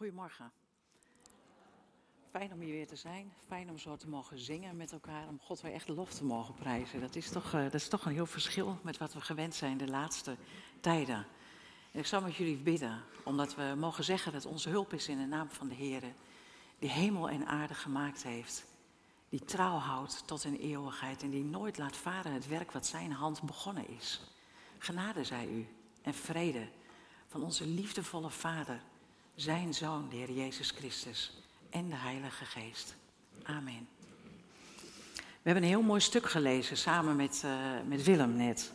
Goedemorgen. Fijn om hier weer te zijn. Fijn om zo te mogen zingen met elkaar. Om God weer echt lof te mogen prijzen. Dat is toch, uh, dat is toch een heel verschil met wat we gewend zijn de laatste tijden. En ik zal met jullie bidden, omdat we mogen zeggen dat onze hulp is in de naam van de Heer. Die hemel en aarde gemaakt heeft. Die trouw houdt tot in eeuwigheid. En die nooit laat varen het werk wat zijn hand begonnen is. Genade zij u en vrede van onze liefdevolle Vader zijn Zoon, de Heer Jezus Christus en de Heilige Geest. Amen. We hebben een heel mooi stuk gelezen samen met, uh, met Willem net.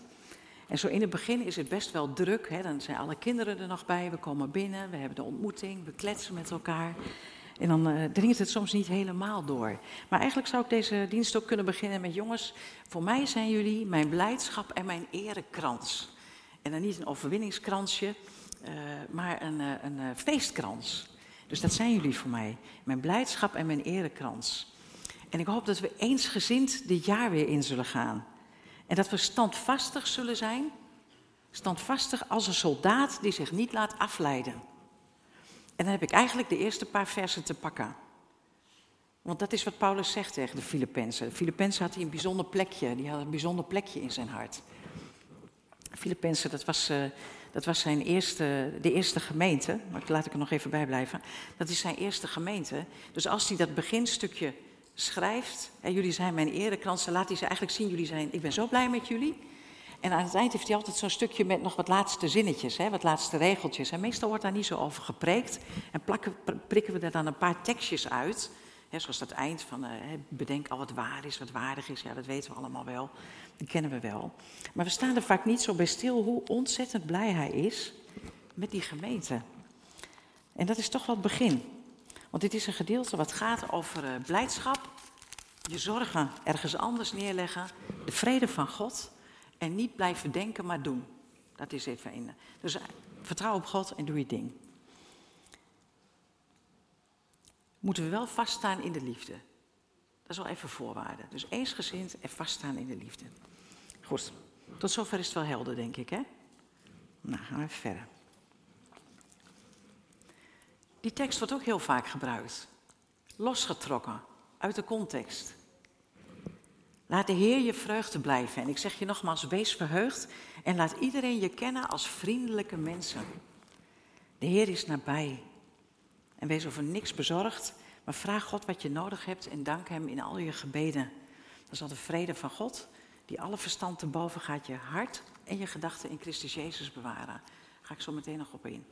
En zo in het begin is het best wel druk. Hè? Dan zijn alle kinderen er nog bij. We komen binnen, we hebben de ontmoeting, we kletsen met elkaar. En dan uh, dringt het soms niet helemaal door. Maar eigenlijk zou ik deze dienst ook kunnen beginnen met: jongens, voor mij zijn jullie mijn blijdschap en mijn erekrans. En dan niet een overwinningskransje, uh, maar een, uh, een uh, feestkrans. Dus dat zijn jullie voor mij. Mijn blijdschap en mijn erekrans. En ik hoop dat we eensgezind dit jaar weer in zullen gaan. En dat we standvastig zullen zijn. Standvastig als een soldaat die zich niet laat afleiden. En dan heb ik eigenlijk de eerste paar versen te pakken. Want dat is wat Paulus zegt tegen de Filippenzen. De Filippenzen had hij een bijzonder plekje. Die had een bijzonder plekje in zijn hart. Filippenzen, dat was, dat was zijn eerste, de eerste gemeente. Maar laat ik er nog even bij blijven. Dat is zijn eerste gemeente. Dus als hij dat beginstukje schrijft. En jullie zijn mijn erekransen. Laat hij ze eigenlijk zien. Jullie zijn, ik ben zo blij met jullie. En aan het eind heeft hij altijd zo'n stukje met nog wat laatste zinnetjes, hè, wat laatste regeltjes. En meestal wordt daar niet zo over gepreekt. En plakken, prikken we er dan een paar tekstjes uit. Hè, zoals dat eind van uh, bedenk al wat waar is, wat waardig is. Ja, dat weten we allemaal wel. Die kennen we wel. Maar we staan er vaak niet zo bij stil hoe ontzettend blij hij is met die gemeente. En dat is toch wel het begin. Want dit is een gedeelte wat gaat over uh, blijdschap, je zorgen ergens anders neerleggen, de vrede van God en niet blijven denken, maar doen. Dat is even in. Dus vertrouw op God en doe je ding. Moeten we wel vaststaan in de liefde. Dat is wel even voorwaarde. Dus eensgezind en vaststaan in de liefde. Goed, tot zover is het wel helder, denk ik, hè? Nou, gaan we even verder. Die tekst wordt ook heel vaak gebruikt. Losgetrokken uit de context. Laat de Heer je vreugde blijven. En ik zeg je nogmaals, wees verheugd en laat iedereen je kennen als vriendelijke mensen. De Heer is nabij. En wees over niks bezorgd, maar vraag God wat je nodig hebt en dank Hem in al je gebeden. Dan zal de vrede van God, die alle verstand te boven gaat, je hart en je gedachten in Christus Jezus bewaren. Daar ga ik zo meteen nog op in.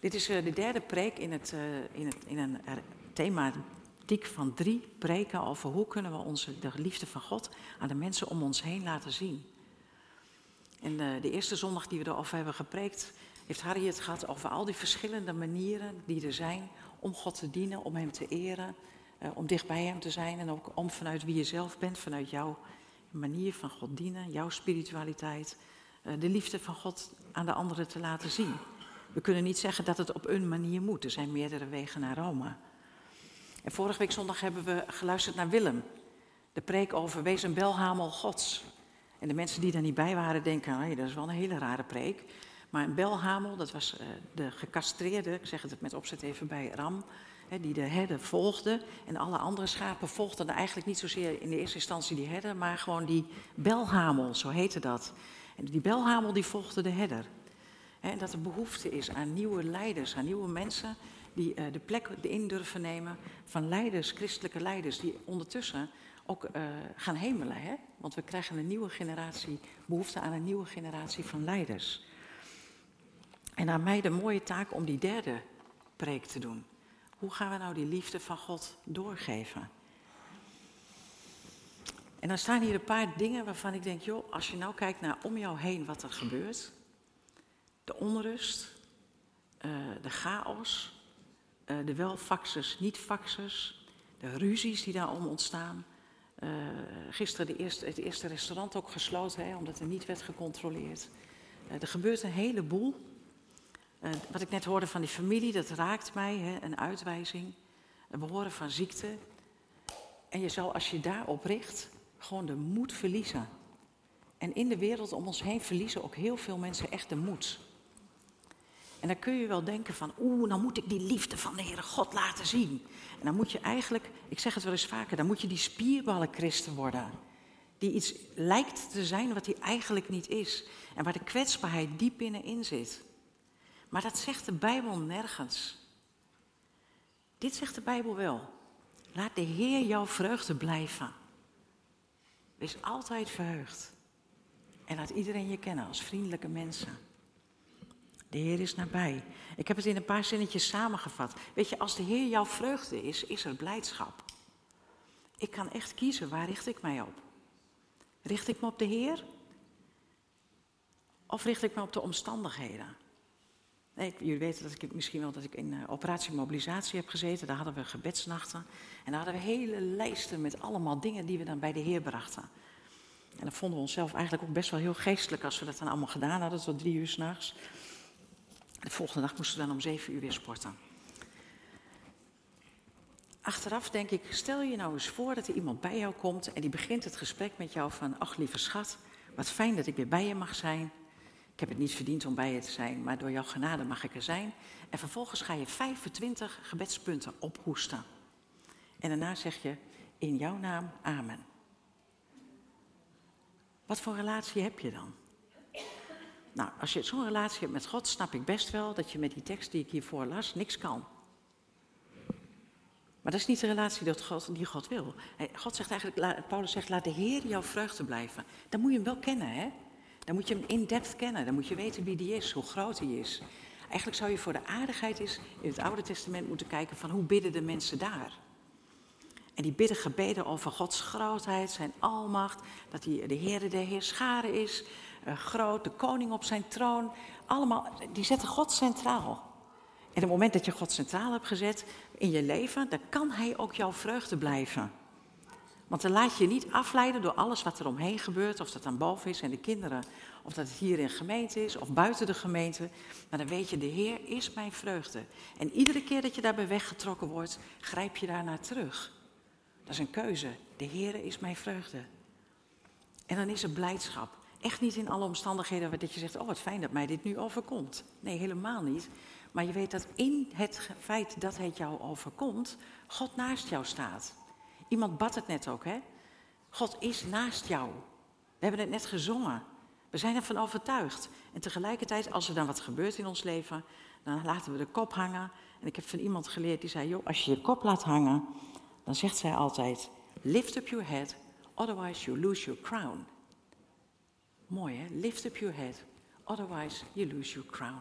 Dit is uh, de derde preek in, het, uh, in, in een thematiek van drie preken over hoe kunnen we onze, de liefde van God aan de mensen om ons heen laten zien. En de eerste zondag die we erover hebben gepreekt, heeft Harry het gehad over al die verschillende manieren die er zijn om God te dienen, om Hem te eren, uh, om dicht bij Hem te zijn en ook om vanuit wie je zelf bent, vanuit jouw manier van God dienen, jouw spiritualiteit, uh, de liefde van God aan de anderen te laten zien. We kunnen niet zeggen dat het op een manier moet. Er zijn meerdere wegen naar Rome. En vorige week zondag hebben we geluisterd naar Willem. De preek over wees een belhamel gods. En de mensen die daar niet bij waren denken, dat is wel een hele rare preek. Maar een belhamel, dat was uh, de gecastreerde, ik zeg het met opzet even bij Ram, die de herder volgde. En alle andere schapen volgden eigenlijk niet zozeer in de eerste instantie die herder, maar gewoon die belhamel, zo heette dat. En die belhamel die volgde de herder. En dat er behoefte is aan nieuwe leiders, aan nieuwe mensen die uh, de plek in durven nemen van leiders, christelijke leiders, die ondertussen ook uh, gaan hemelen. Hè? Want we krijgen een nieuwe generatie, behoefte aan een nieuwe generatie van leiders. En aan mij de mooie taak om die derde preek te doen. Hoe gaan we nou die liefde van God doorgeven? En dan staan hier een paar dingen waarvan ik denk, joh, als je nou kijkt naar om jou heen wat er gebeurt. De onrust, uh, de chaos, uh, de wel-faxers, niet-faxers, de ruzies die daarom ontstaan. Uh, gisteren de eerste, het eerste restaurant ook gesloten, hè, omdat er niet werd gecontroleerd. er gebeurt een heleboel. Uh, wat ik net hoorde van die familie, dat raakt mij, hè, een uitwijzing. We horen van ziekte. En je zal, als je daarop richt, gewoon de moed verliezen. En in de wereld om ons heen verliezen ook heel veel mensen echt de moed. En dan kun je wel denken van, oeh, dan moet ik die liefde van de Heere God laten zien. En dan moet je eigenlijk, ik zeg het wel eens vaker, dan moet je die spierballen christen worden. Die iets lijkt te zijn wat hij eigenlijk niet is. En waar de kwetsbaarheid diep binnenin zit. Maar dat zegt de Bijbel nergens. Dit zegt de Bijbel wel. Laat de Heer jouw vreugde blijven. Wees altijd verheugd. En laat iedereen je kennen als vriendelijke mensen. De Heer is nabij. Ik heb het in een paar zinnetjes samengevat. Weet je, als de Heer jouw vreugde is, is er blijdschap. Ik kan echt kiezen, waar richt ik mij op? Richt ik me op de Heer? Of richt ik me op de omstandigheden? Jullie weten dat ik misschien wel dat ik in uh, operatie mobilisatie heb gezeten. Daar hadden we gebedsnachten. En daar hadden we hele lijsten met allemaal dingen die we dan bij de Heer brachten. En dan vonden we onszelf eigenlijk ook best wel heel geestelijk als we dat dan allemaal gedaan hadden, tot drie uur s'nachts. De volgende dag moesten we dan om zeven uur weer sporten. Achteraf denk ik, stel je nou eens voor dat er iemand bij jou komt en die begint het gesprek met jou van, ach lieve schat, wat fijn dat ik weer bij je mag zijn. Ik heb het niet verdiend om bij je te zijn, maar door jouw genade mag ik er zijn. En vervolgens ga je 25 gebedspunten ophoesten. En daarna zeg je, in jouw naam, amen. Wat voor relatie heb je dan? Nou, als je zo'n relatie hebt met God, snap ik best wel dat je met die tekst die ik hiervoor las niks kan. Maar dat is niet de relatie die God, die God wil. God zegt eigenlijk, Paulus zegt, laat de Heer jouw vreugde blijven. Dan moet je hem wel kennen, hè? Dan moet je hem in depth kennen. Dan moet je weten wie die is, hoe groot hij is. Eigenlijk zou je voor de aardigheid is in het Oude Testament moeten kijken van hoe bidden de mensen daar. En die bidden gebeden over Gods grootheid, zijn almacht, dat hij de Heer de Heer scharen is, uh, groot, de koning op zijn troon. Allemaal, die zetten God centraal. En op het moment dat je God centraal hebt gezet in je leven, dan kan Hij ook jouw vreugde blijven. Want dan laat je niet afleiden door alles wat er omheen gebeurt, of dat dan boven is en de kinderen, of dat het hier in gemeente is of buiten de gemeente. Maar dan weet je, de Heer is mijn vreugde. En iedere keer dat je daarbij weggetrokken wordt, grijp je daar naar terug. Dat is een keuze. De Heer is mijn vreugde. En dan is er blijdschap. Echt niet in alle omstandigheden dat je zegt, oh wat fijn dat mij dit nu overkomt. Nee, helemaal niet. Maar je weet dat in het feit dat het jou overkomt, God naast jou staat. Iemand bad het net ook, hè? God is naast jou. We hebben het net gezongen. We zijn ervan overtuigd. En tegelijkertijd, als er dan wat gebeurt in ons leven, dan laten we de kop hangen. En ik heb van iemand geleerd die zei: joh, als je je kop laat hangen, dan zegt zij altijd: Lift up your head, otherwise you lose your crown. Mooi hè? Lift up your head, otherwise you lose your crown.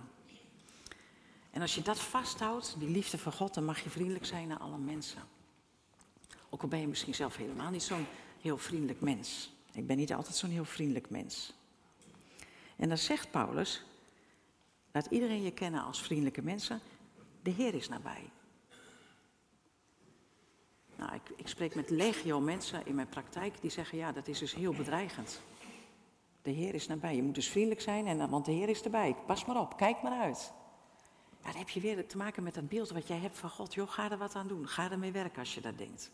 En als je dat vasthoudt, die liefde van God, dan mag je vriendelijk zijn naar alle mensen. Ook al ben je misschien zelf helemaal niet zo'n heel vriendelijk mens. Ik ben niet altijd zo'n heel vriendelijk mens. En dan zegt Paulus, laat iedereen je kennen als vriendelijke mensen, de Heer is nabij. Nou, ik, ik spreek met legio mensen in mijn praktijk die zeggen, ja, dat is dus heel bedreigend. De Heer is nabij. Je moet dus vriendelijk zijn, en, want de Heer is erbij. Pas maar op, kijk maar uit. Dan heb je weer te maken met dat beeld wat jij hebt van God. Joh, ga er wat aan doen. Ga ermee werken als je dat denkt.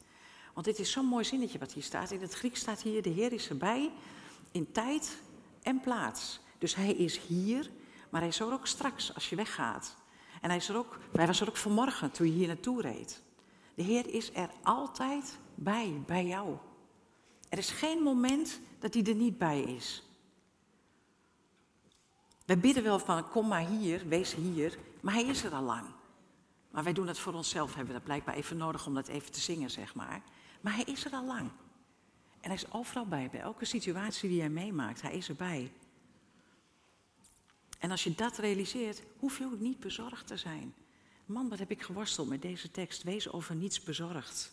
Want dit is zo'n mooi zinnetje wat hier staat. In het Grieks staat hier, de Heer is erbij in tijd en plaats. Dus hij is hier, maar hij is er ook straks als je weggaat. En hij, is er ook, hij was er ook vanmorgen toen je hier naartoe reed. De Heer is er altijd bij, bij jou. Er is geen moment dat hij er niet bij is. Wij bidden wel van, kom maar hier, wees hier, maar hij is er al lang. Maar wij doen dat voor onszelf, hebben we dat blijkbaar even nodig om dat even te zingen, zeg maar. Maar hij is er al lang. En hij is overal bij, bij elke situatie die hij meemaakt. Hij is erbij. En als je dat realiseert, hoef je ook niet bezorgd te zijn. Man, wat heb ik geworsteld met deze tekst. Wees over niets bezorgd.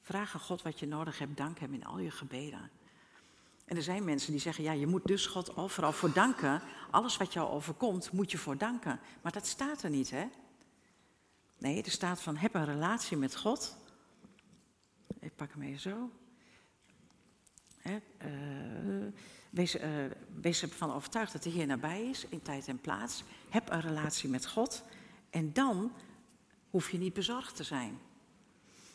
Vraag aan God wat je nodig hebt. Dank hem in al je gebeden. En er zijn mensen die zeggen, ja, je moet dus God overal voor danken. Alles wat jou overkomt, moet je voor danken. Maar dat staat er niet, hè? Nee, er staat van, heb een relatie met God. Ik pak hem even zo. Uh, wees, uh, wees ervan overtuigd dat de Heer nabij is, in tijd en plaats. Heb een relatie met God. En dan hoef je niet bezorgd te zijn.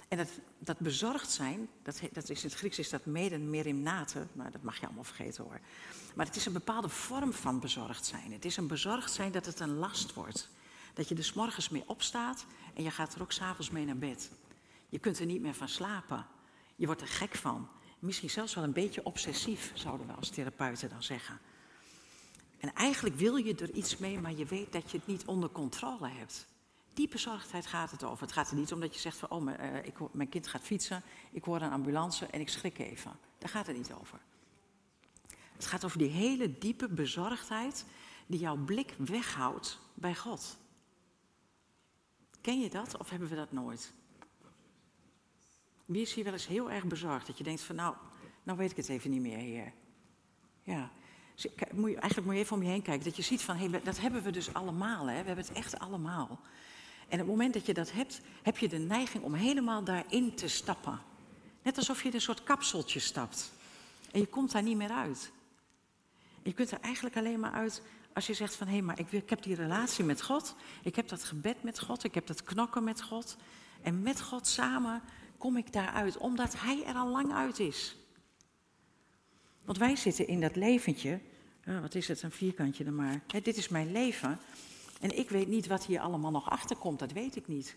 En dat, dat bezorgd zijn, dat, dat is in het Grieks is dat meden merimnate, maar dat mag je allemaal vergeten hoor. Maar het is een bepaalde vorm van bezorgd zijn. Het is een bezorgd zijn dat het een last wordt. Dat je er s morgens mee opstaat en je gaat er ook s'avonds mee naar bed. Je kunt er niet meer van slapen. Je wordt er gek van. Misschien zelfs wel een beetje obsessief, zouden we als therapeuten dan zeggen. En eigenlijk wil je er iets mee, maar je weet dat je het niet onder controle hebt. Die bezorgdheid gaat het over. Het gaat er niet om dat je zegt van, oh, mijn, uh, ik, mijn kind gaat fietsen, ik hoor een ambulance en ik schrik even. Daar gaat het niet over. Het gaat over die hele diepe bezorgdheid die jouw blik weghoudt bij God. Ken je dat of hebben we dat nooit? Wie is hier wel eens heel erg bezorgd? Dat je denkt van nou, nou weet ik het even niet meer, heer. Ja, eigenlijk moet je even om je heen kijken. Dat je ziet van, hey, dat hebben we dus allemaal. Hè? We hebben het echt allemaal. En op het moment dat je dat hebt, heb je de neiging om helemaal daarin te stappen. Net alsof je in een soort kapseltje stapt. En je komt daar niet meer uit. je kunt er eigenlijk alleen maar uit als je zegt van hé, hey, maar ik, ik heb die relatie met God. Ik heb dat gebed met God. Ik heb dat knokken met God. En met God samen kom ik daaruit, omdat Hij er al lang uit is. Want wij zitten in dat leventje, wat is het, een vierkantje er maar. Dit is mijn leven. En ik weet niet wat hier allemaal nog achter komt, dat weet ik niet.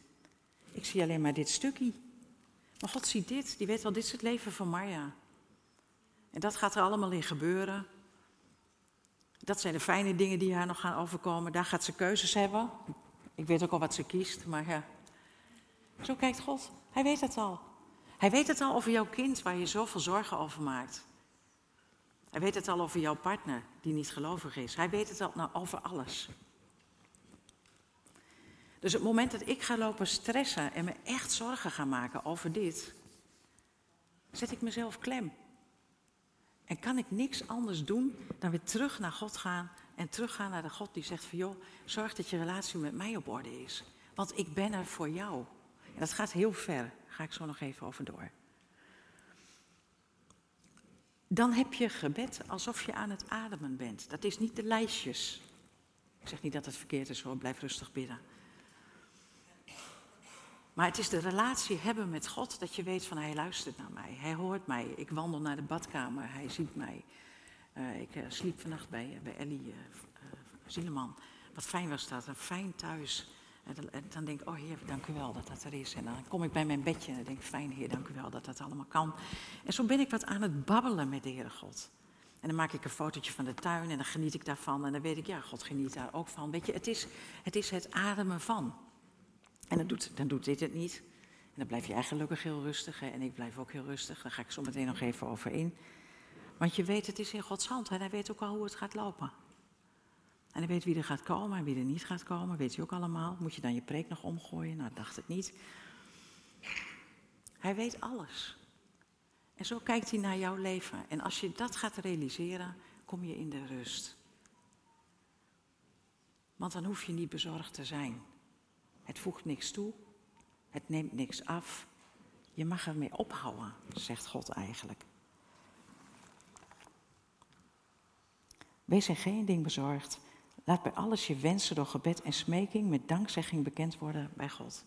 Ik zie alleen maar dit stukje. Maar God ziet dit, die weet wel, dit is het leven van Marja. En dat gaat er allemaal in gebeuren. Dat zijn de fijne dingen die haar nog gaan overkomen. Daar gaat ze keuzes hebben. Ik weet ook al wat ze kiest, maar ja. Zo kijkt God. Hij weet het al. Hij weet het al over jouw kind waar je zoveel zorgen over maakt. Hij weet het al over jouw partner die niet gelovig is. Hij weet het al nou, over alles. Dus het moment dat ik ga lopen stressen en me echt zorgen ga maken over dit, zet ik mezelf klem. En kan ik niks anders doen dan weer terug naar God gaan en teruggaan naar de God die zegt van joh, zorg dat je relatie met mij op orde is. Want ik ben er voor jou. En dat gaat heel ver, daar ga ik zo nog even over door. Dan heb je gebed alsof je aan het ademen bent. Dat is niet de lijstjes. Ik zeg niet dat het verkeerd is hoor, blijf rustig bidden. Maar het is de relatie hebben met God dat je weet van hij luistert naar mij, hij hoort mij. Ik wandel naar de badkamer, hij ziet mij. Uh, ik uh, sliep vannacht bij, uh, bij Ellie Zieleman. Wat fijn was dat, een fijn thuis. En dan, en dan, denk ik, oh heer, dank u wel dat dat er is. En dan kom ik bij mijn bedje en denk ik, fijn heer, dank u wel dat dat allemaal kan. En zo ben ik wat aan het babbelen met de Heere God. En dan maak ik een fotootje van de tuin en dan geniet ik daarvan. En dan weet ik, ja, God geniet daar ook van. Weet je, het is het, is het ademen van. En dan doet, dan doet dit het niet. En dan blijf jij gelukkig heel rustig. Hè? En ik blijf ook heel rustig. Daar ga ik zo meteen nog even over in. Want je weet, het is in Gods hand. En hij weet ook al hoe het gaat lopen. En hij weet wie er gaat komen en wie er niet gaat komen. Weet je ook allemaal. Moet je dan je preek nog omgooien? Nou, dacht het niet. Hij weet alles. En zo kijkt hij naar jouw leven. En als je dat gaat realiseren, kom je in de rust. Want dan hoef je niet bezorgd te zijn. Het voegt niks toe. Het neemt niks af. Je mag ermee ophouden, zegt God eigenlijk. Wees in geen ding bezorgd. Laat bij alles je wensen door gebed en smeking met dankzegging bekend worden bij God.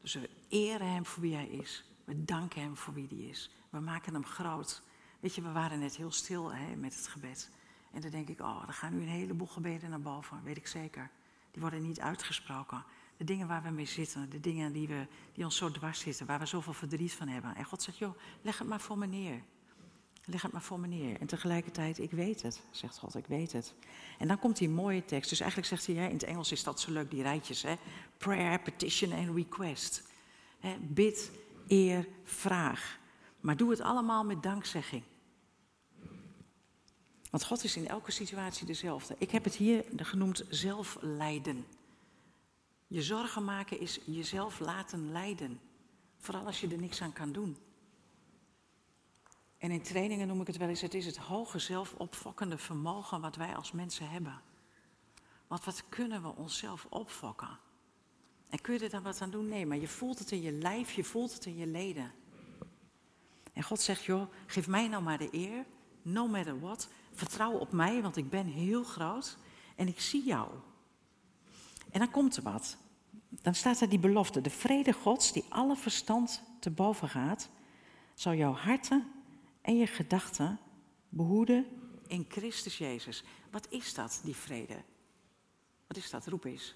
Dus we eren Hem voor wie Hij is. We danken Hem voor wie Hij is. We maken Hem groot. Weet je, we waren net heel stil hè, met het gebed. En dan denk ik, oh, er gaan nu een heleboel gebeden naar boven, weet ik zeker. Die worden niet uitgesproken de dingen waar we mee zitten, de dingen die, we, die ons zo dwars zitten, waar we zoveel verdriet van hebben. En God zegt, joh, leg het maar voor me neer. Leg het maar voor me neer. En tegelijkertijd, ik weet het, zegt God, ik weet het. En dan komt die mooie tekst. Dus eigenlijk zegt hij, in het Engels is dat zo leuk, die rijtjes. Hè? Prayer, petition en request. Hè? Bid, eer, vraag. Maar doe het allemaal met dankzegging. Want God is in elke situatie dezelfde. Ik heb het hier genoemd zelflijden. Je zorgen maken is jezelf laten leiden. Vooral als je er niks aan kan doen. En in trainingen noem ik het wel eens, het is het hoge zelfopfokkende vermogen wat wij als mensen hebben. Want wat kunnen we onszelf opfokken? En kun je er dan wat aan doen? Nee, maar je voelt het in je lijf, je voelt het in je leden. En God zegt, joh, geef mij nou maar de eer, no matter what. Vertrouw op mij, want ik ben heel groot en ik zie jou. En dan komt er wat. Dan staat er die belofte. De vrede Gods die alle verstand te boven gaat, zal jouw harten en je gedachten behoeden in Christus Jezus. Wat is dat, die vrede? Wat is dat? Roep eens.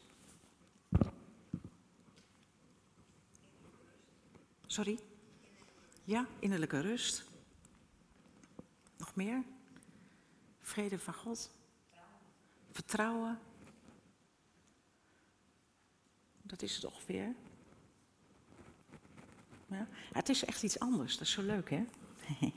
Sorry? Ja, innerlijke rust. Nog meer? Vrede van God. Vertrouwen. Dat is het ongeveer. Het is echt iets anders. Dat is zo leuk, hè?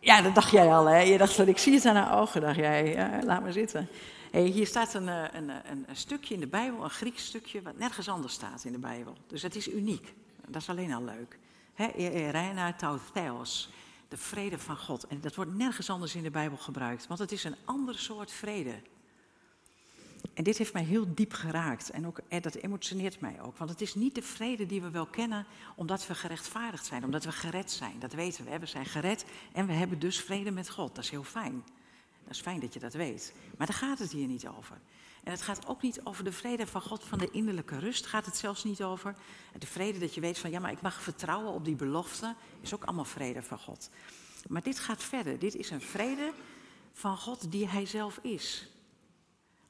Ja, dat dacht jij al, hè? Je dacht van, ik zie het aan haar ogen, dacht jij. Laat maar zitten. Hey, hier staat een, eh, een, een, een, stukje in de Bijbel, een Grieks stukje, wat nergens anders staat in de Bijbel. Dus het is uniek. Dat is alleen al leuk. Reina Tautheos, de vrede van God. En dat wordt nergens anders in de Bijbel gebruikt, want het is een ander soort vrede. En dit heeft mij heel diep geraakt en ook, dat emotioneert mij ook. Want het is niet de vrede die we wel kennen omdat we gerechtvaardigd zijn, omdat we gered zijn. Dat weten we. We zijn gered en we hebben dus vrede met God. Dat is heel fijn. Dat is fijn dat je dat weet. Maar daar gaat het hier niet over. En het gaat ook niet over de vrede van God, van de innerlijke rust gaat het zelfs niet over. De vrede dat je weet van ja, maar ik mag vertrouwen op die belofte, is ook allemaal vrede van God. Maar dit gaat verder. Dit is een vrede van God die Hij zelf is.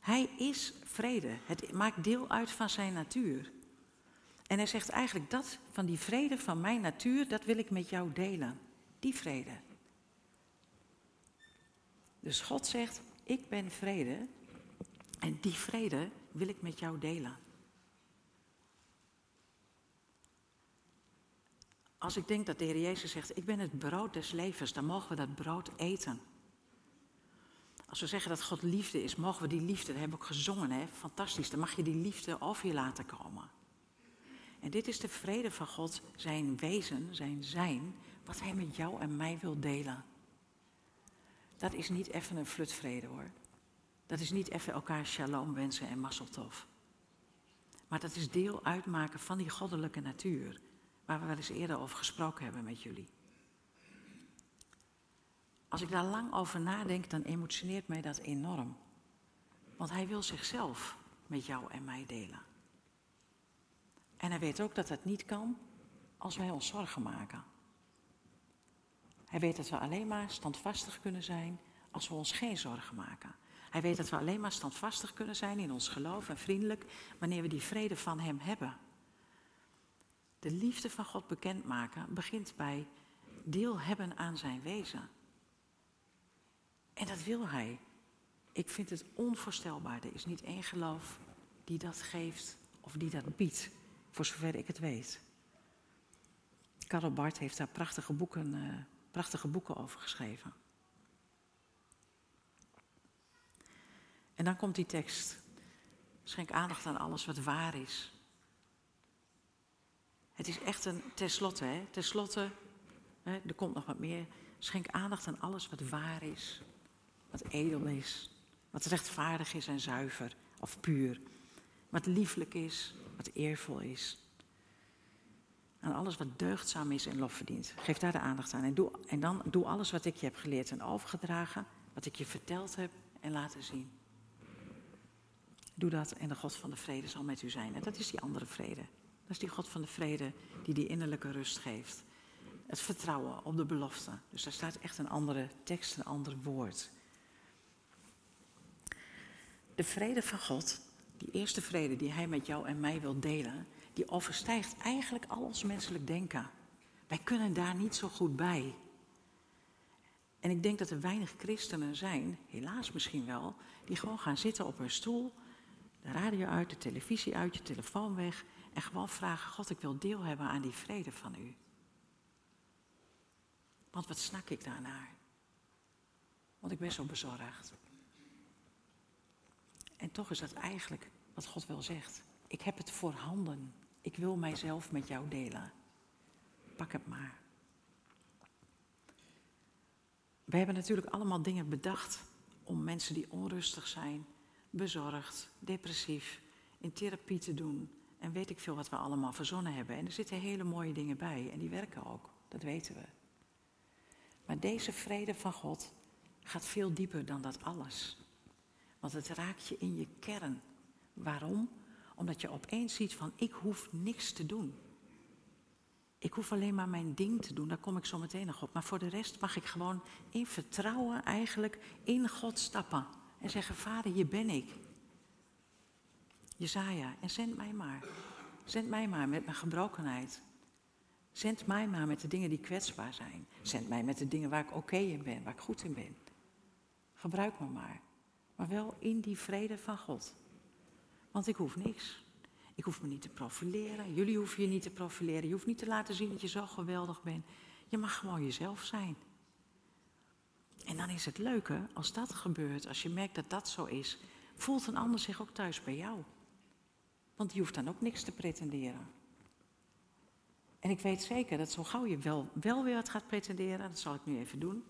Hij is vrede. Het maakt deel uit van zijn natuur. En hij zegt eigenlijk dat van die vrede van mijn natuur, dat wil ik met jou delen. Die vrede. Dus God zegt, ik ben vrede en die vrede wil ik met jou delen. Als ik denk dat de Heer Jezus zegt, ik ben het brood des levens, dan mogen we dat brood eten. Als we zeggen dat God liefde is, mogen we die liefde, dat hebben we ook gezongen, hè? fantastisch, dan mag je die liefde over je laten komen. En dit is de vrede van God, zijn wezen, zijn zijn, wat hij met jou en mij wil delen. Dat is niet even een flutvrede hoor. Dat is niet even elkaar shalom wensen en masseltof. Maar dat is deel uitmaken van die goddelijke natuur, waar we wel eens eerder over gesproken hebben met jullie. Als ik daar lang over nadenk, dan emotioneert mij dat enorm. Want hij wil zichzelf met jou en mij delen. En hij weet ook dat dat niet kan als wij ons zorgen maken. Hij weet dat we alleen maar standvastig kunnen zijn als we ons geen zorgen maken. Hij weet dat we alleen maar standvastig kunnen zijn in ons geloof en vriendelijk wanneer we die vrede van Hem hebben. De liefde van God bekendmaken begint bij deel hebben aan zijn wezen. En dat wil hij. Ik vind het onvoorstelbaar. Er is niet één geloof die dat geeft of die dat biedt, voor zover ik het weet. Karel Bart heeft daar prachtige boeken, uh, prachtige boeken over geschreven. En dan komt die tekst. Schenk aandacht aan alles wat waar is. Het is echt een, tenslotte, hè, tenslotte, hè, er komt nog wat meer. Schenk aandacht aan alles wat waar is wat edel is, wat rechtvaardig is en zuiver of puur, wat lieflijk is, wat eervol is. Aan alles wat deugdzaam is en lof verdient. Geef daar de aandacht aan. En, doe, en dan doe alles wat ik je heb geleerd en overgedragen, wat ik je verteld heb en laten zien. Doe dat en de God van de vrede zal met u zijn. En dat is die andere vrede. Dat is die God van de vrede die die innerlijke rust geeft. Het vertrouwen op de belofte. Dus daar staat echt een andere tekst, een ander woord. De vrede van God, die eerste vrede die Hij met jou en mij wil delen, die overstijgt eigenlijk al ons menselijk denken. Wij kunnen daar niet zo goed bij. En ik denk dat er weinig christenen zijn, helaas misschien wel, die gewoon gaan zitten op hun stoel, de radio uit, de televisie uit, je telefoon weg en gewoon vragen: God, ik wil deel hebben aan die vrede van u. Want wat snak ik daarnaar? Want ik ben zo bezorgd. En toch is dat eigenlijk wat God wel zegt. Ik heb het voorhanden. Ik wil mijzelf met jou delen. Pak het maar. We hebben natuurlijk allemaal dingen bedacht om mensen die onrustig zijn, bezorgd, depressief, in therapie te doen. En weet ik veel wat we allemaal verzonnen hebben. En er zitten hele mooie dingen bij en die werken ook, dat weten we. Maar deze vrede van God gaat veel dieper dan dat alles. Want het raakt je in je kern. Waarom? Omdat je opeens ziet van ik hoef niks te doen. Ik hoef alleen maar mijn ding te doen, daar kom ik zo meteen nog op. Maar voor de rest mag ik gewoon in vertrouwen eigenlijk in God stappen. En zeggen, vader, hier ben ik. Jezaja, en zend mij maar. Zend mij maar met mijn gebrokenheid. Zend mij maar met de dingen die kwetsbaar zijn. Zend mij met de dingen waar ik oké in ben, waar ik goed in ben. Gebruik me maar. Maar wel in die vrede van God. Want ik hoef niks. Ik hoef me niet te profileren. Jullie hoeven je niet te profileren. Je hoeft niet te laten zien dat je zo geweldig bent. Je mag gewoon jezelf zijn. En dan is het leuke, als dat gebeurt, als je merkt dat dat zo is, voelt een ander zich ook thuis bij jou. Want die hoeft dan ook niks te pretenderen. En ik weet zeker dat zo gauw je wel, wel weer wat gaat pretenderen, dat zal ik nu even doen.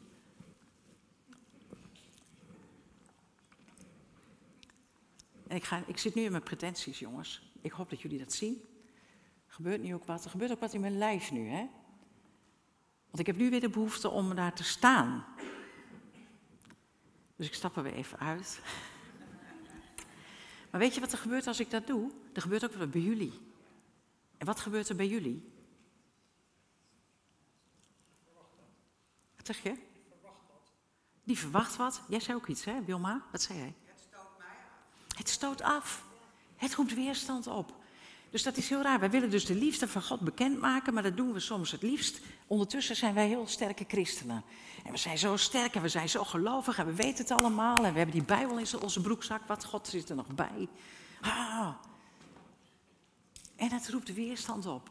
En ik, ga, ik zit nu in mijn pretenties, jongens. Ik hoop dat jullie dat zien. Er gebeurt nu ook wat. Er gebeurt ook wat in mijn lijf nu, hè? Want ik heb nu weer de behoefte om daar te staan. Dus ik stap er weer even uit. Maar weet je wat er gebeurt als ik dat doe? Er gebeurt ook wat bij jullie. En wat gebeurt er bij jullie? Wat zeg je? Die verwacht wat. Jij zei ook iets, hè, Wilma? Wat zei jij? Het stoot mij af. Het stoot af. Het roept weerstand op. Dus dat is heel raar. Wij willen dus de liefde van God bekendmaken, maar dat doen we soms het liefst. Ondertussen zijn wij heel sterke christenen. En we zijn zo sterk en we zijn zo gelovig en we weten het allemaal. En we hebben die Bijbel in onze broekzak. Wat God zit er nog bij. Ah. En het roept weerstand op.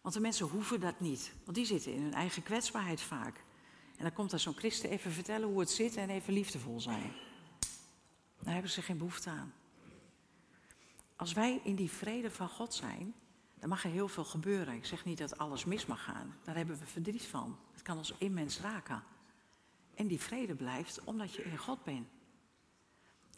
Want de mensen hoeven dat niet. Want die zitten in hun eigen kwetsbaarheid vaak. En dan komt er zo'n christen even vertellen hoe het zit en even liefdevol zijn. Daar hebben ze geen behoefte aan. Als wij in die vrede van God zijn, dan mag er heel veel gebeuren. Ik zeg niet dat alles mis mag gaan. Daar hebben we verdriet van. Het kan ons immens raken. En die vrede blijft omdat je in God bent.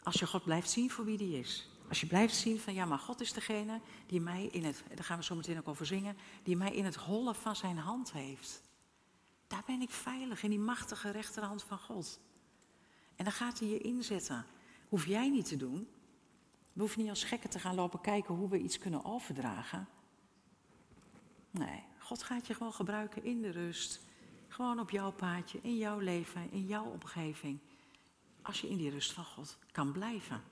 Als je God blijft zien voor wie die is. Als je blijft zien van ja, maar God is degene die mij in het, daar gaan we zo meteen ook over zingen, die mij in het hollen van zijn hand heeft. Daar ben ik veilig, in die machtige rechterhand van God. En dan gaat hij je inzetten. Hoef jij niet te doen. We hoeven niet als gekken te gaan lopen kijken hoe we iets kunnen overdragen. Nee, God gaat je gewoon gebruiken in de rust. Gewoon op jouw paadje, in jouw leven, in jouw omgeving. Als je in die rust van God kan blijven.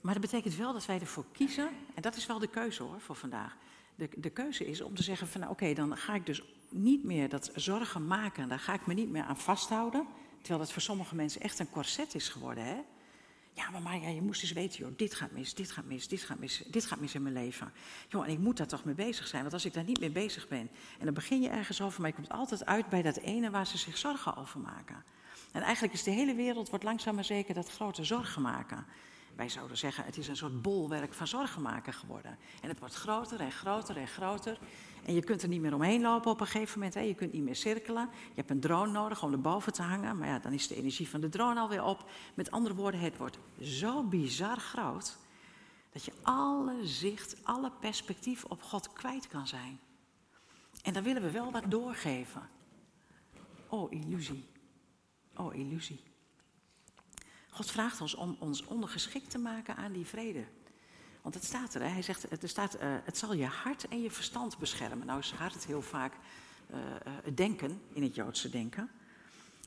Maar dat betekent wel dat wij ervoor kiezen, en dat is wel de keuze hoor voor vandaag. De, de keuze is om te zeggen van nou, oké, dan ga ik dus niet meer dat zorgen maken, daar ga ik me niet meer aan vasthouden. Terwijl dat voor sommige mensen echt een corset is geworden. Hè? Ja, maar Maria, je moest eens weten, joh, dit gaat mis, dit gaat mis, dit gaat mis, dit gaat mis in mijn leven. Joh, en ik moet daar toch mee bezig zijn, want als ik daar niet mee bezig ben, en dan begin je ergens over, maar je komt altijd uit bij dat ene waar ze zich zorgen over maken. En eigenlijk is de hele wereld, wordt langzaam maar zeker, dat grote zorgen maken. Wij zouden zeggen, het is een soort bolwerk van zorgen maken geworden. En het wordt groter en groter en groter. En je kunt er niet meer omheen lopen op een gegeven moment. Hè. Je kunt niet meer cirkelen. Je hebt een drone nodig om erboven te hangen. Maar ja, dan is de energie van de drone alweer op. Met andere woorden, het wordt zo bizar groot. Dat je alle zicht, alle perspectief op God kwijt kan zijn. En dan willen we wel wat doorgeven. Oh, illusie. Oh, illusie. God vraagt ons om ons ondergeschikt te maken aan die vrede. Want het staat er, hij zegt, er staat, uh, het zal je hart en je verstand beschermen. Nou is hart heel vaak uh, het denken, in het Joodse denken.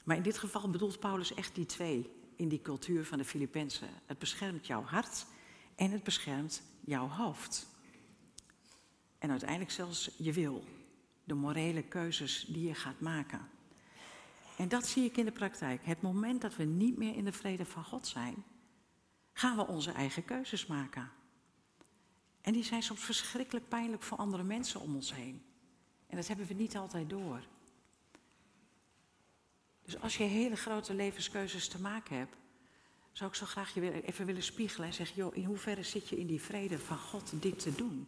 Maar in dit geval bedoelt Paulus echt die twee in die cultuur van de Filippenzen. Het beschermt jouw hart en het beschermt jouw hoofd. En uiteindelijk zelfs je wil, de morele keuzes die je gaat maken. En dat zie ik in de praktijk. Het moment dat we niet meer in de vrede van God zijn, gaan we onze eigen keuzes maken. En die zijn soms verschrikkelijk pijnlijk voor andere mensen om ons heen. En dat hebben we niet altijd door. Dus als je hele grote levenskeuzes te maken hebt, zou ik zo graag je even willen spiegelen en zeggen, joh, in hoeverre zit je in die vrede van God dit te doen?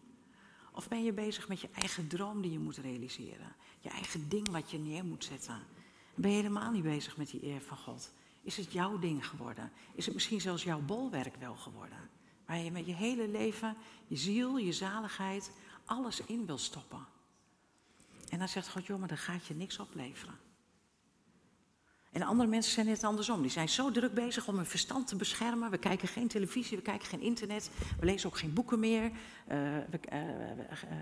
Of ben je bezig met je eigen droom die je moet realiseren? Je eigen ding wat je neer moet zetten? Ben je helemaal niet bezig met die eer van God? Is het jouw ding geworden? Is het misschien zelfs jouw bolwerk wel geworden? Waar je met je hele leven, je ziel, je zaligheid, alles in wil stoppen. En dan zegt God, joh, maar dan gaat je niks opleveren. En andere mensen zijn net andersom. Die zijn zo druk bezig om hun verstand te beschermen. We kijken geen televisie, we kijken geen internet, we lezen ook geen boeken meer. Uh, we, uh,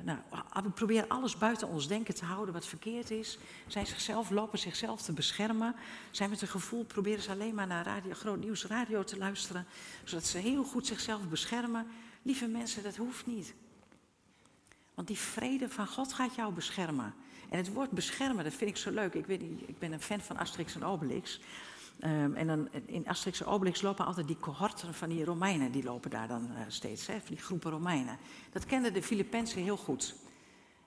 nou, we, proberen alles buiten ons denken te houden wat verkeerd is. Zijn zichzelf, lopen zichzelf te beschermen. Zijn met een gevoel, proberen ze alleen maar naar radio, groot nieuws radio te luisteren. Zodat ze heel goed zichzelf beschermen. Lieve mensen, dat hoeft niet. Want die vrede van God gaat jou beschermen. En het woord beschermen, dat vind ik zo leuk. Ik, weet ik ben een fan van Asterix en Obelix. Um, en dan in Asterix en Obelix lopen altijd die cohorten van die Romeinen, die lopen daar dan uh, steeds, hè, van die groepen Romeinen. Dat kenden de Filippenzen heel goed.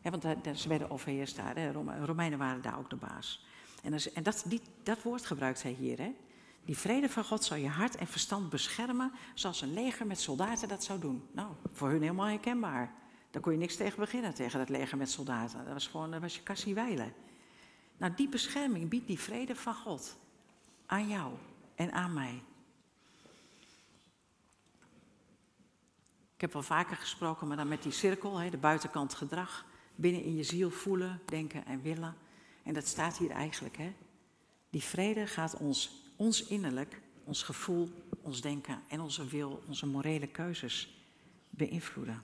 Hè, want daar, ze werden overheerst daar, hè. Romeinen waren daar ook de baas. En, dat, en dat, die, dat woord gebruikt hij hier. Hè. Die vrede van God zal je hart en verstand beschermen, zoals een leger met soldaten dat zou doen. Nou, voor hun helemaal herkenbaar. Daar kon je niks tegen beginnen, tegen dat leger met soldaten. Dat was gewoon, dat was je kassie wijlen. Nou, die bescherming biedt die vrede van God aan jou en aan mij. Ik heb wel vaker gesproken, maar dan met die cirkel, de buitenkant gedrag, binnen in je ziel voelen, denken en willen. En dat staat hier eigenlijk. Hè? Die vrede gaat ons, ons innerlijk, ons gevoel, ons denken en onze wil, onze morele keuzes beïnvloeden.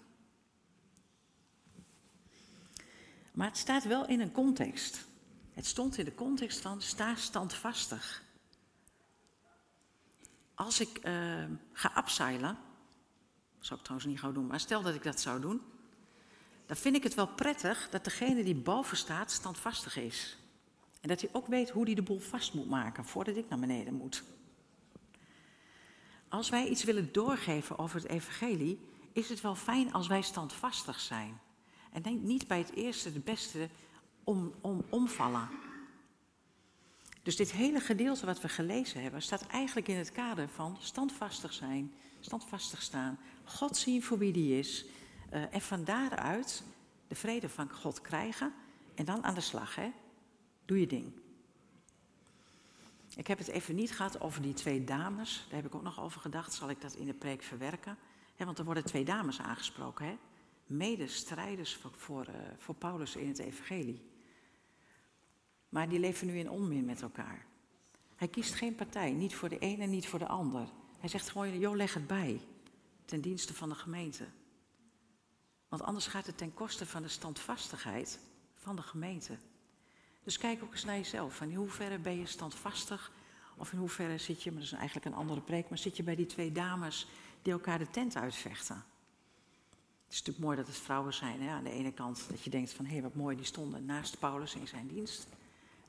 Maar het staat wel in een context. Het stond in de context van sta standvastig. Als ik uh, ga abseilen, zou ik trouwens niet gauw doen, maar stel dat ik dat zou doen, dan vind ik het wel prettig dat degene die boven staat standvastig is. En dat hij ook weet hoe hij de boel vast moet maken voordat ik naar beneden moet. Als wij iets willen doorgeven over het evangelie, is het wel fijn als wij standvastig zijn. En denk niet bij het eerste, de beste, om, om, omvallen. Dus dit hele gedeelte wat we gelezen hebben, staat eigenlijk in het kader van standvastig zijn, standvastig staan, God zien voor wie die is. Uh, en van daaruit de vrede van God krijgen en dan aan de slag, hè? Doe je ding. Ik heb het even niet gehad over die twee dames. Daar heb ik ook nog over gedacht. Zal ik dat in de preek verwerken? want er worden twee dames aangesproken. Hè? Medestrijders voor, voor, uh, voor Paulus in het evangelie. Maar die leven nu in onmin met elkaar. Hij kiest geen partij, niet voor de ene en niet voor de ander. Hij zegt gewoon, joh, leg het bij, ten dienste van de gemeente. Want anders gaat het ten koste van de standvastigheid van de gemeente. Dus kijk ook eens naar jezelf. In hoeverre ben je standvastig? Of in hoeverre zit je, maar dat is eigenlijk een andere preek, maar zit je bij die twee dames die elkaar de tent uitvechten? Is natuurlijk mooi dat het vrouwen zijn. Hè? Aan de ene kant dat je denkt van hé, wat mooi, die stonden naast Paulus in zijn dienst.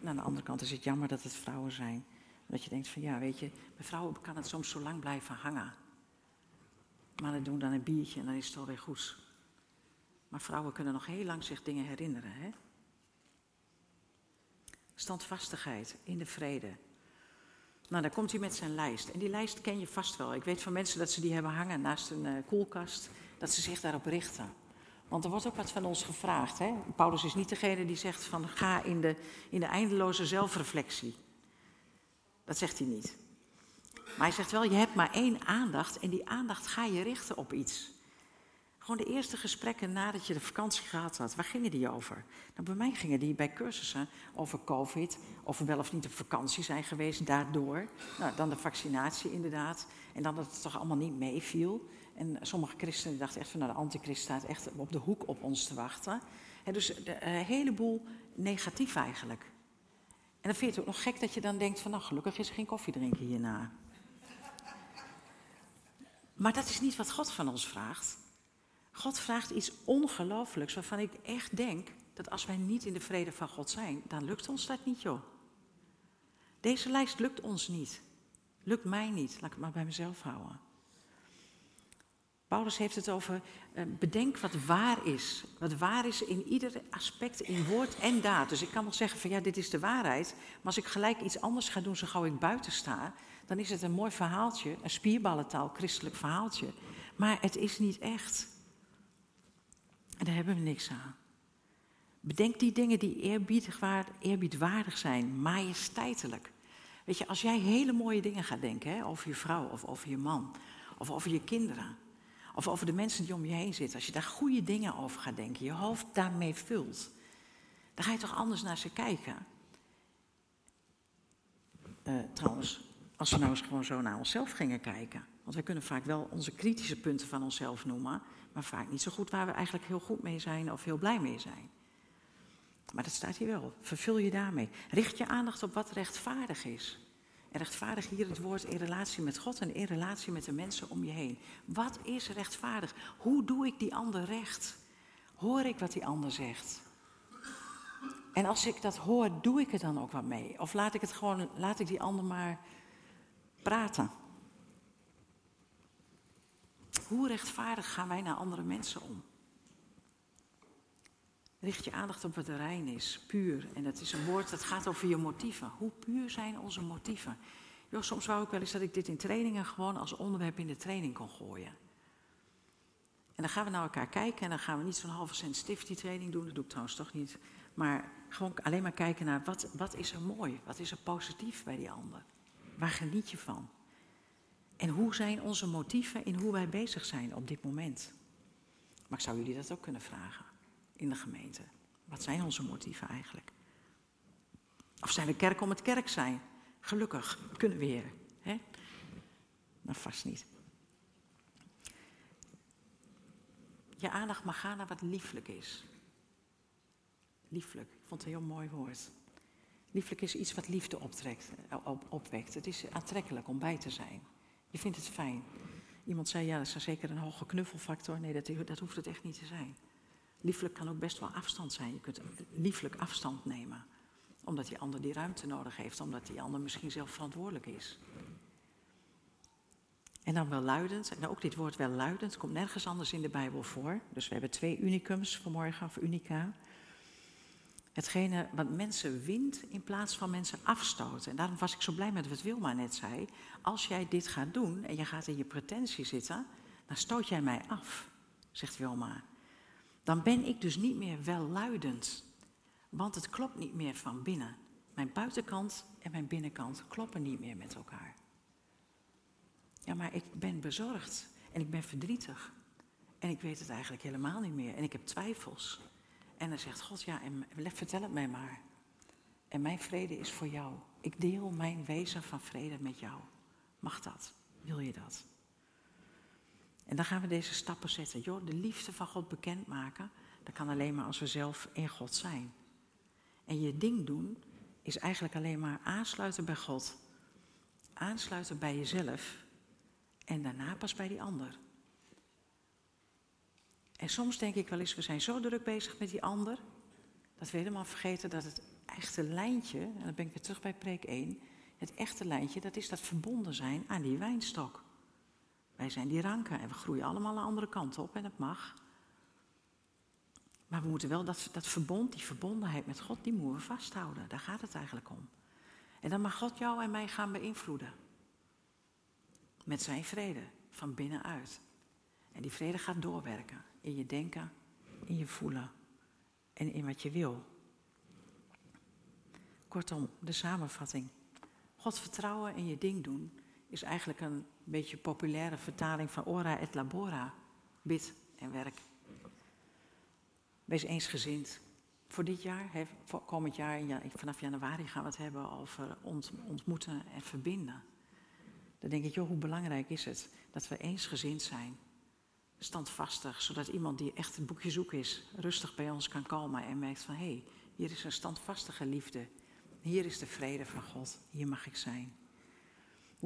En aan de andere kant is het jammer dat het vrouwen zijn. Dat je denkt van ja, weet je, bij vrouwen kan het soms zo lang blijven hangen. Mannen doen dan een biertje en dan is het alweer goed. Maar vrouwen kunnen nog heel lang zich dingen herinneren. Hè? Standvastigheid in de vrede. Nou, daar komt hij met zijn lijst. En die lijst ken je vast wel. Ik weet van mensen dat ze die hebben hangen naast een uh, koelkast dat ze zich daarop richten. Want er wordt ook wat van ons gevraagd. Hè? Paulus is niet degene die zegt van ga in de, in de eindeloze zelfreflectie. Dat zegt hij niet. Maar hij zegt wel, je hebt maar één aandacht en die aandacht ga je richten op iets. Gewoon de eerste gesprekken nadat je de vakantie gehad had, waar gingen die over? Nou, bij mij gingen die bij cursussen over COVID, of we wel of niet op vakantie zijn geweest daardoor. Nou, dan de vaccinatie inderdaad. En dan dat het toch allemaal niet meeviel. En sommige christenen dachten echt van, nou, de antichrist staat echt op de hoek op ons te wachten. dus een heleboel negatief eigenlijk. En dan vind je het ook nog gek dat je dan denkt van, nou, gelukkig is er geen koffie drinken hierna. Maar dat is niet wat God van ons vraagt. God vraagt iets ongelooflijks waarvan ik echt denk dat als wij niet in de vrede van God zijn, dan lukt ons dat niet, joh. Deze lijst lukt ons niet. Lukt mij niet. Laat ik het maar bij mezelf houden. Paulus heeft het over uh, bedenk wat waar is. Wat waar is in ieder aspect, in woord en daad. Dus ik kan wel zeggen van ja, dit is de waarheid. Maar als ik gelijk iets anders ga doen zo gauw ik buiten sta, dan is het een mooi verhaaltje, een spierballentaal christelijk verhaaltje. Maar het is niet echt. En daar hebben we niks aan. Bedenk die dingen die eerbiedwaardig zijn, majesteitelijk. Weet je, als jij hele mooie dingen gaat denken hè, over je vrouw of over je man of over je kinderen of over de mensen die om je heen zitten, als je daar goede dingen over gaat denken, je hoofd daarmee vult, dan ga je toch anders naar ze kijken. Uh, trouwens, als we nou eens gewoon zo naar onszelf gingen kijken. Want we kunnen vaak wel onze kritische punten van onszelf noemen, maar vaak niet zo goed waar we eigenlijk heel goed mee zijn of heel blij mee zijn. Maar dat staat hier wel. Vervul je daarmee. Richt je aandacht op wat rechtvaardig is. Rechtvaardig hier het woord in relatie met God en in relatie met de mensen om je heen. Wat is rechtvaardig? Hoe doe ik die ander recht? Hoor ik wat die ander zegt? En als ik dat hoor, doe ik er dan ook wat mee? Of laat ik het gewoon, laat ik die ander maar praten? Hoe rechtvaardig gaan wij naar andere mensen om? Richt je aandacht op wat rein is, puur. En dat is een woord dat gaat over je motieven. Hoe puur zijn onze motieven? Jo, soms wou ik wel eens dat ik dit in trainingen gewoon als onderwerp in de training kon gooien. En dan gaan we naar elkaar kijken en dan gaan we niet zo'n halve cent stifty training doen. Dat doe ik trouwens toch niet. Maar gewoon alleen maar kijken naar wat, wat is er mooi, wat is er positief bij die ander. Waar geniet je van? En hoe zijn onze motieven in hoe wij bezig zijn op dit moment? Maar ik zou jullie dat ook kunnen vragen in de gemeente. Wat zijn onze motieven eigenlijk? Of zijn we kerk om het kerk zijn? Gelukkig kunnen we weer. Hè? Nou, vast niet. Je aandacht mag gaan naar wat lieflijk is. Lieflijk, ik vond het een heel mooi woord. Lieflijk is iets wat liefde optrekt, eh, op, opwekt. Het is aantrekkelijk om bij te zijn. Je vindt het fijn. Iemand zei, ja, dat is zeker een hoge knuffelfactor. Nee, dat, dat hoeft het echt niet te zijn. Lieflijk kan ook best wel afstand zijn. Je kunt lieflijk afstand nemen. Omdat die ander die ruimte nodig heeft. Omdat die ander misschien zelf verantwoordelijk is. En dan wel luidend. En ook dit woord wel luidend komt nergens anders in de Bijbel voor. Dus we hebben twee unicums vanmorgen, of unica. Hetgene wat mensen wint in plaats van mensen afstoten. En daarom was ik zo blij met wat Wilma net zei. Als jij dit gaat doen en je gaat in je pretentie zitten, dan stoot jij mij af, zegt Wilma. Dan ben ik dus niet meer welluidend. Want het klopt niet meer van binnen. Mijn buitenkant en mijn binnenkant kloppen niet meer met elkaar. Ja, maar ik ben bezorgd en ik ben verdrietig. En ik weet het eigenlijk helemaal niet meer. En ik heb twijfels. En dan zegt God, ja, en vertel het mij maar. En mijn vrede is voor jou. Ik deel mijn wezen van vrede met jou. Mag dat? Wil je dat? En dan gaan we deze stappen zetten. Joh, de liefde van God bekendmaken, dat kan alleen maar als we zelf in God zijn. En je ding doen is eigenlijk alleen maar aansluiten bij God. Aansluiten bij jezelf. En daarna pas bij die ander. En soms denk ik wel eens, we zijn zo druk bezig met die ander, dat we helemaal vergeten dat het echte lijntje, en dan ben ik weer terug bij preek 1, het echte lijntje, dat is dat verbonden zijn aan die wijnstok. Wij zijn die ranken en we groeien allemaal een andere kant op en dat mag. Maar we moeten wel dat, dat verbond, die verbondenheid met God, die moeten we vasthouden. Daar gaat het eigenlijk om. En dan mag God jou en mij gaan beïnvloeden. Met zijn vrede, van binnenuit. En die vrede gaat doorwerken in je denken, in je voelen en in wat je wil. Kortom, de samenvatting. God vertrouwen en je ding doen is eigenlijk een beetje populaire vertaling van ora et labora, bid en werk. Wees eensgezind. Voor dit jaar, voor komend jaar, vanaf januari gaan we het hebben over ontmoeten en verbinden. Dan denk ik, joh, hoe belangrijk is het dat we eensgezind zijn. Standvastig, zodat iemand die echt het boekje zoek is, rustig bij ons kan komen en merkt van, hé, hey, hier is een standvastige liefde. Hier is de vrede van God, hier mag ik zijn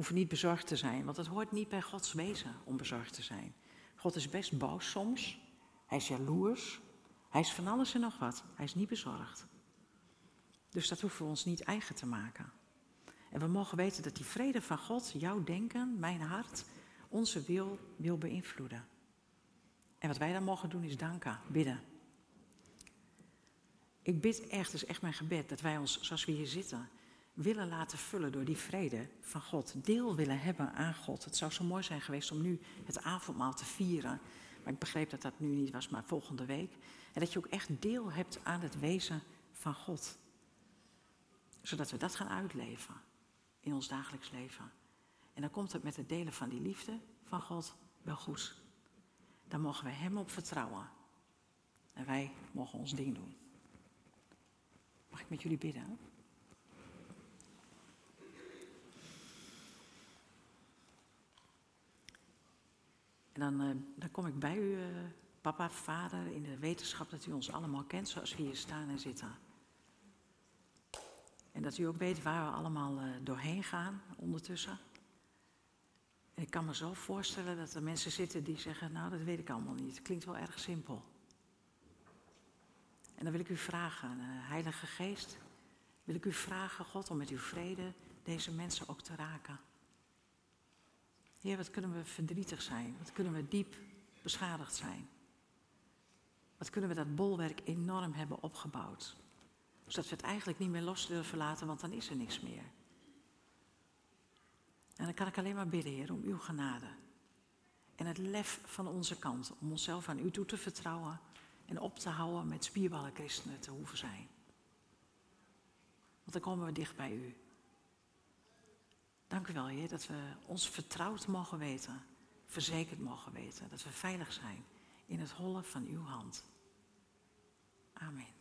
hoeven niet bezorgd te zijn, want het hoort niet bij Gods wezen om bezorgd te zijn. God is best boos soms, hij is jaloers, hij is van alles en nog wat, hij is niet bezorgd. Dus dat hoeven we ons niet eigen te maken. En we mogen weten dat die vrede van God jouw denken, mijn hart, onze wil wil beïnvloeden. En wat wij dan mogen doen is danken, bidden. Ik bid echt, het is echt mijn gebed, dat wij ons, zoals we hier zitten, willen laten vullen door die vrede van God. Deel willen hebben aan God. Het zou zo mooi zijn geweest om nu het avondmaal te vieren. Maar ik begreep dat dat nu niet was, maar volgende week. En dat je ook echt deel hebt aan het wezen van God. Zodat we dat gaan uitleven in ons dagelijks leven. En dan komt het met het delen van die liefde van God wel goed. Dan mogen we Hem op vertrouwen. En wij mogen ons ding doen. Mag ik met jullie bidden? Dan, uh, dan kom ik bij u, uh, papa, vader, in de wetenschap dat u ons allemaal kent zoals we hier staan en zitten. En dat u ook weet waar we allemaal uh, doorheen gaan ondertussen. En ik kan me zo voorstellen dat er mensen zitten die zeggen, nou dat weet ik allemaal niet. Het klinkt wel erg simpel. En dan wil ik u vragen, Heilige Geest, wil ik u vragen, God, om met uw vrede deze mensen ook te raken. Heer, wat kunnen we verdrietig zijn? Wat kunnen we diep beschadigd zijn? Wat kunnen we dat bolwerk enorm hebben opgebouwd? Zodat we het eigenlijk niet meer los durven laten, want dan is er niks meer. En dan kan ik alleen maar bidden, Heer, om uw genade. En het lef van onze kant om onszelf aan u toe te vertrouwen en op te houden met spierballen christenen te hoeven zijn. Want dan komen we dicht bij u. Dank u wel, Heer, dat we ons vertrouwd mogen weten, verzekerd mogen weten, dat we veilig zijn in het hollen van uw hand. Amen.